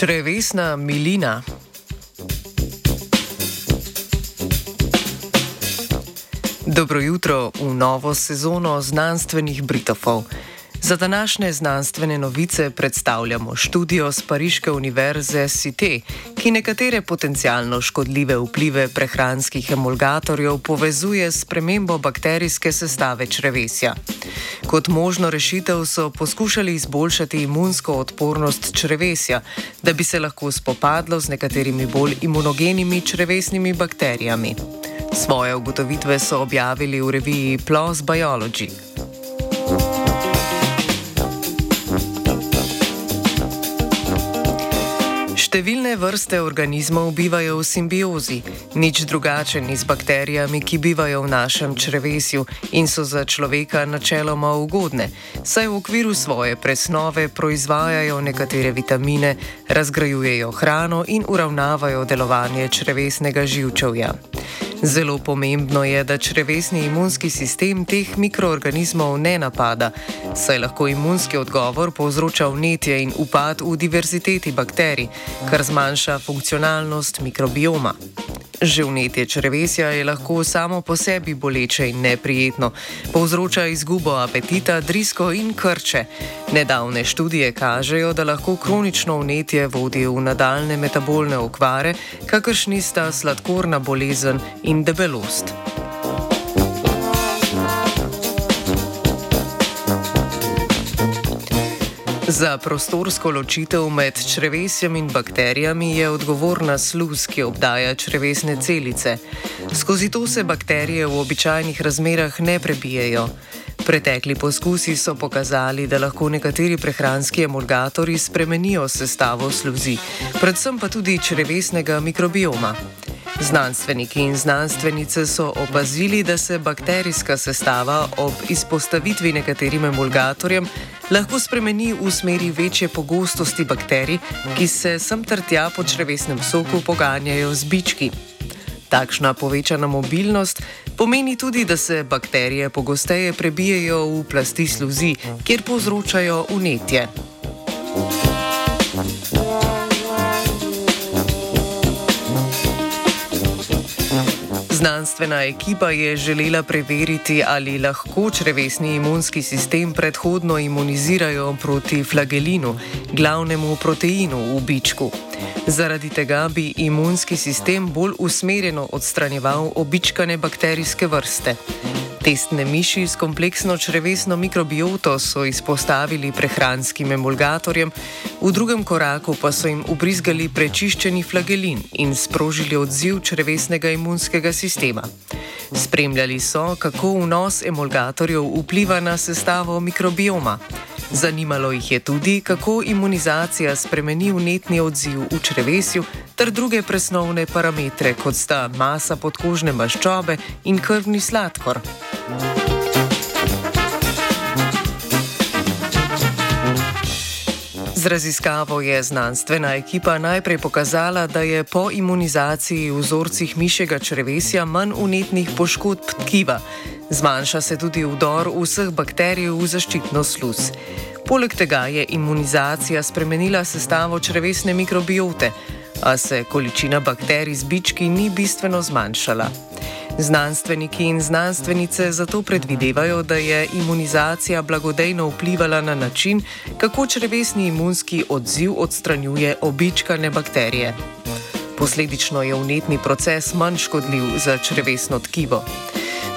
Črevesna milina. Dobro jutro v novo sezono znanstvenih Britofov. Za današnje znanstvene novice predstavljamo študijo z Pariške univerze Cité, ki nekatere potencialno škodljive vplive prehranskih emulgatorjev povezuje s premembo bakterijske sestave črevesja. Kot možno rešitev so poskušali izboljšati imunsko odpornost črevesja, da bi se lahko spopadlo z nekaterimi bolj imunogenimi črevesnimi bakterijami. Svoje ugotovitve so objavili v reviji PLOS Biology. Številne vrste organizmov bivajo v simbiozi, nič drugačen z bakterijami, ki bivajo v našem črevesju in so za človeka načeloma ugodne, saj v okviru svoje presnove proizvajajo nekatere vitamine, razgrajujejo hrano in uravnavajo delovanje črevesnega živčevja. Zelo pomembno je, da črevesni imunski sistem teh mikroorganizmov ne napada, saj lahko imunski odgovor povzroča vnetje in upad v diverziteti bakterij, kar zmanjša funkcionalnost mikrobioma. Že vnetje črevesja je lahko samo po sebi boleče in neprijetno, povzroča izgubo apetita, drisko in krče. Nedavne študije kažejo, da lahko kronično vnetje vodi v nadaljne metabolne okvare, kakršni sta sladkorna bolezen in debelost. Za prostorsko ločitev med črevesjem in bakterijami je odgovorna sluz, ki obdaja črevesne celice. Skozi to se bakterije v običajnih razmerah ne prebijajo. Pretekli poskusi so pokazali, da lahko nekateri prehranski emulgatori spremenijo sestavo sluzi, predvsem pa tudi črevesnega mikrobioma. Znanstveniki in znanstvenice so opazili, da se bakterijska sestava ob izpostavitvi nekaterim emulgatorjem lahko spremeni v smeri večje pogostosti bakterij, ki se sem ter tja po črevesnem soku poganjajo z bički. Takšna povečana mobilnost pomeni tudi, da se bakterije pogosteje prebijajo v plasti sluzi, kjer povzročajo unetje. Znanstvena ekipa je želela preveriti, ali lahko črevesni imunski sistem predhodno imunizirajo proti flagelinu, glavnemu proteinu v bičku. Zaradi tega bi imunski sistem bolj usmerjeno odstranjeval običkane bakterijske vrste. Testne miši s kompleksno črevesno mikrobioto so izpostavili prehranskim emulgatorjem, v drugem koraku pa so jim ubrizgali prečiščeni flagelin in sprožili odziv črevesnega imunskega sistema. Spremljali so, kako vnos emulgatorjev vpliva na sestavo mikrobioma. Zanimalo jih je tudi, kako imunizacija spremeni vnetni odziv v črevesju ter druge presnovne parametre, kot sta masa podkožne maščobe in krvni sladkor. Z raziskavo je znanstvena ekipa najprej pokazala, da je po imunizaciji v vzorcih mišjega črevesja manj unetnih poškodb tkiva. Zmanjša se tudi vdor vseh bakterij v zaščitno sluz. Poleg tega je imunizacija spremenila sestavo črevesne mikrobiote, a se količina bakterij z bički ni bistveno zmanjšala. Znanstveniki in znanstvenice zato predvidevajo, da je imunizacija blagodejno vplivala na način, kako črevesni imunski odziv odstranjuje običkane bakterije. Posledično je vnetni proces manj škodljiv za črevesno tkivo.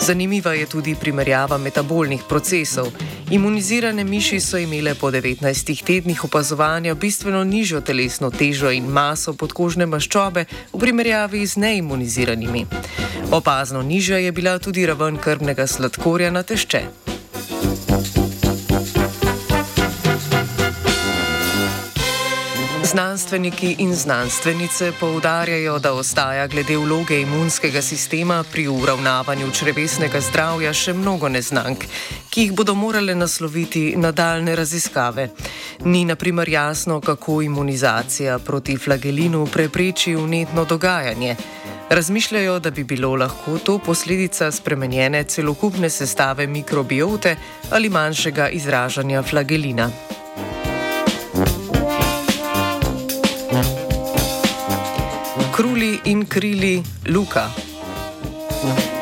Zanimiva je tudi primerjava metabolnih procesov. Imunizirane miši so imele po 19 tednih opazovanja bistveno nižjo telesno težo in maso podkožne maščobe v primerjavi z neimuniziranimi. Opazno nižja je bila tudi raven krvnega sladkorja na tešče. Znanstveniki in znanstvenice poudarjajo, da ostaja glede vloge imunskega sistema pri uravnavanju črevesnega zdravja še mnogo neznank, ki jih bodo morale nasloviti nadaljne raziskave. Ni naprimer jasno, kako imunizacija proti flagelinu prepreči unetno dogajanje. Razmišljajo, da bi bilo lahko to posledica spremenjene celokupne sestave mikrobiote ali manjšega izražanja flagelina. In krili Luka. Ja.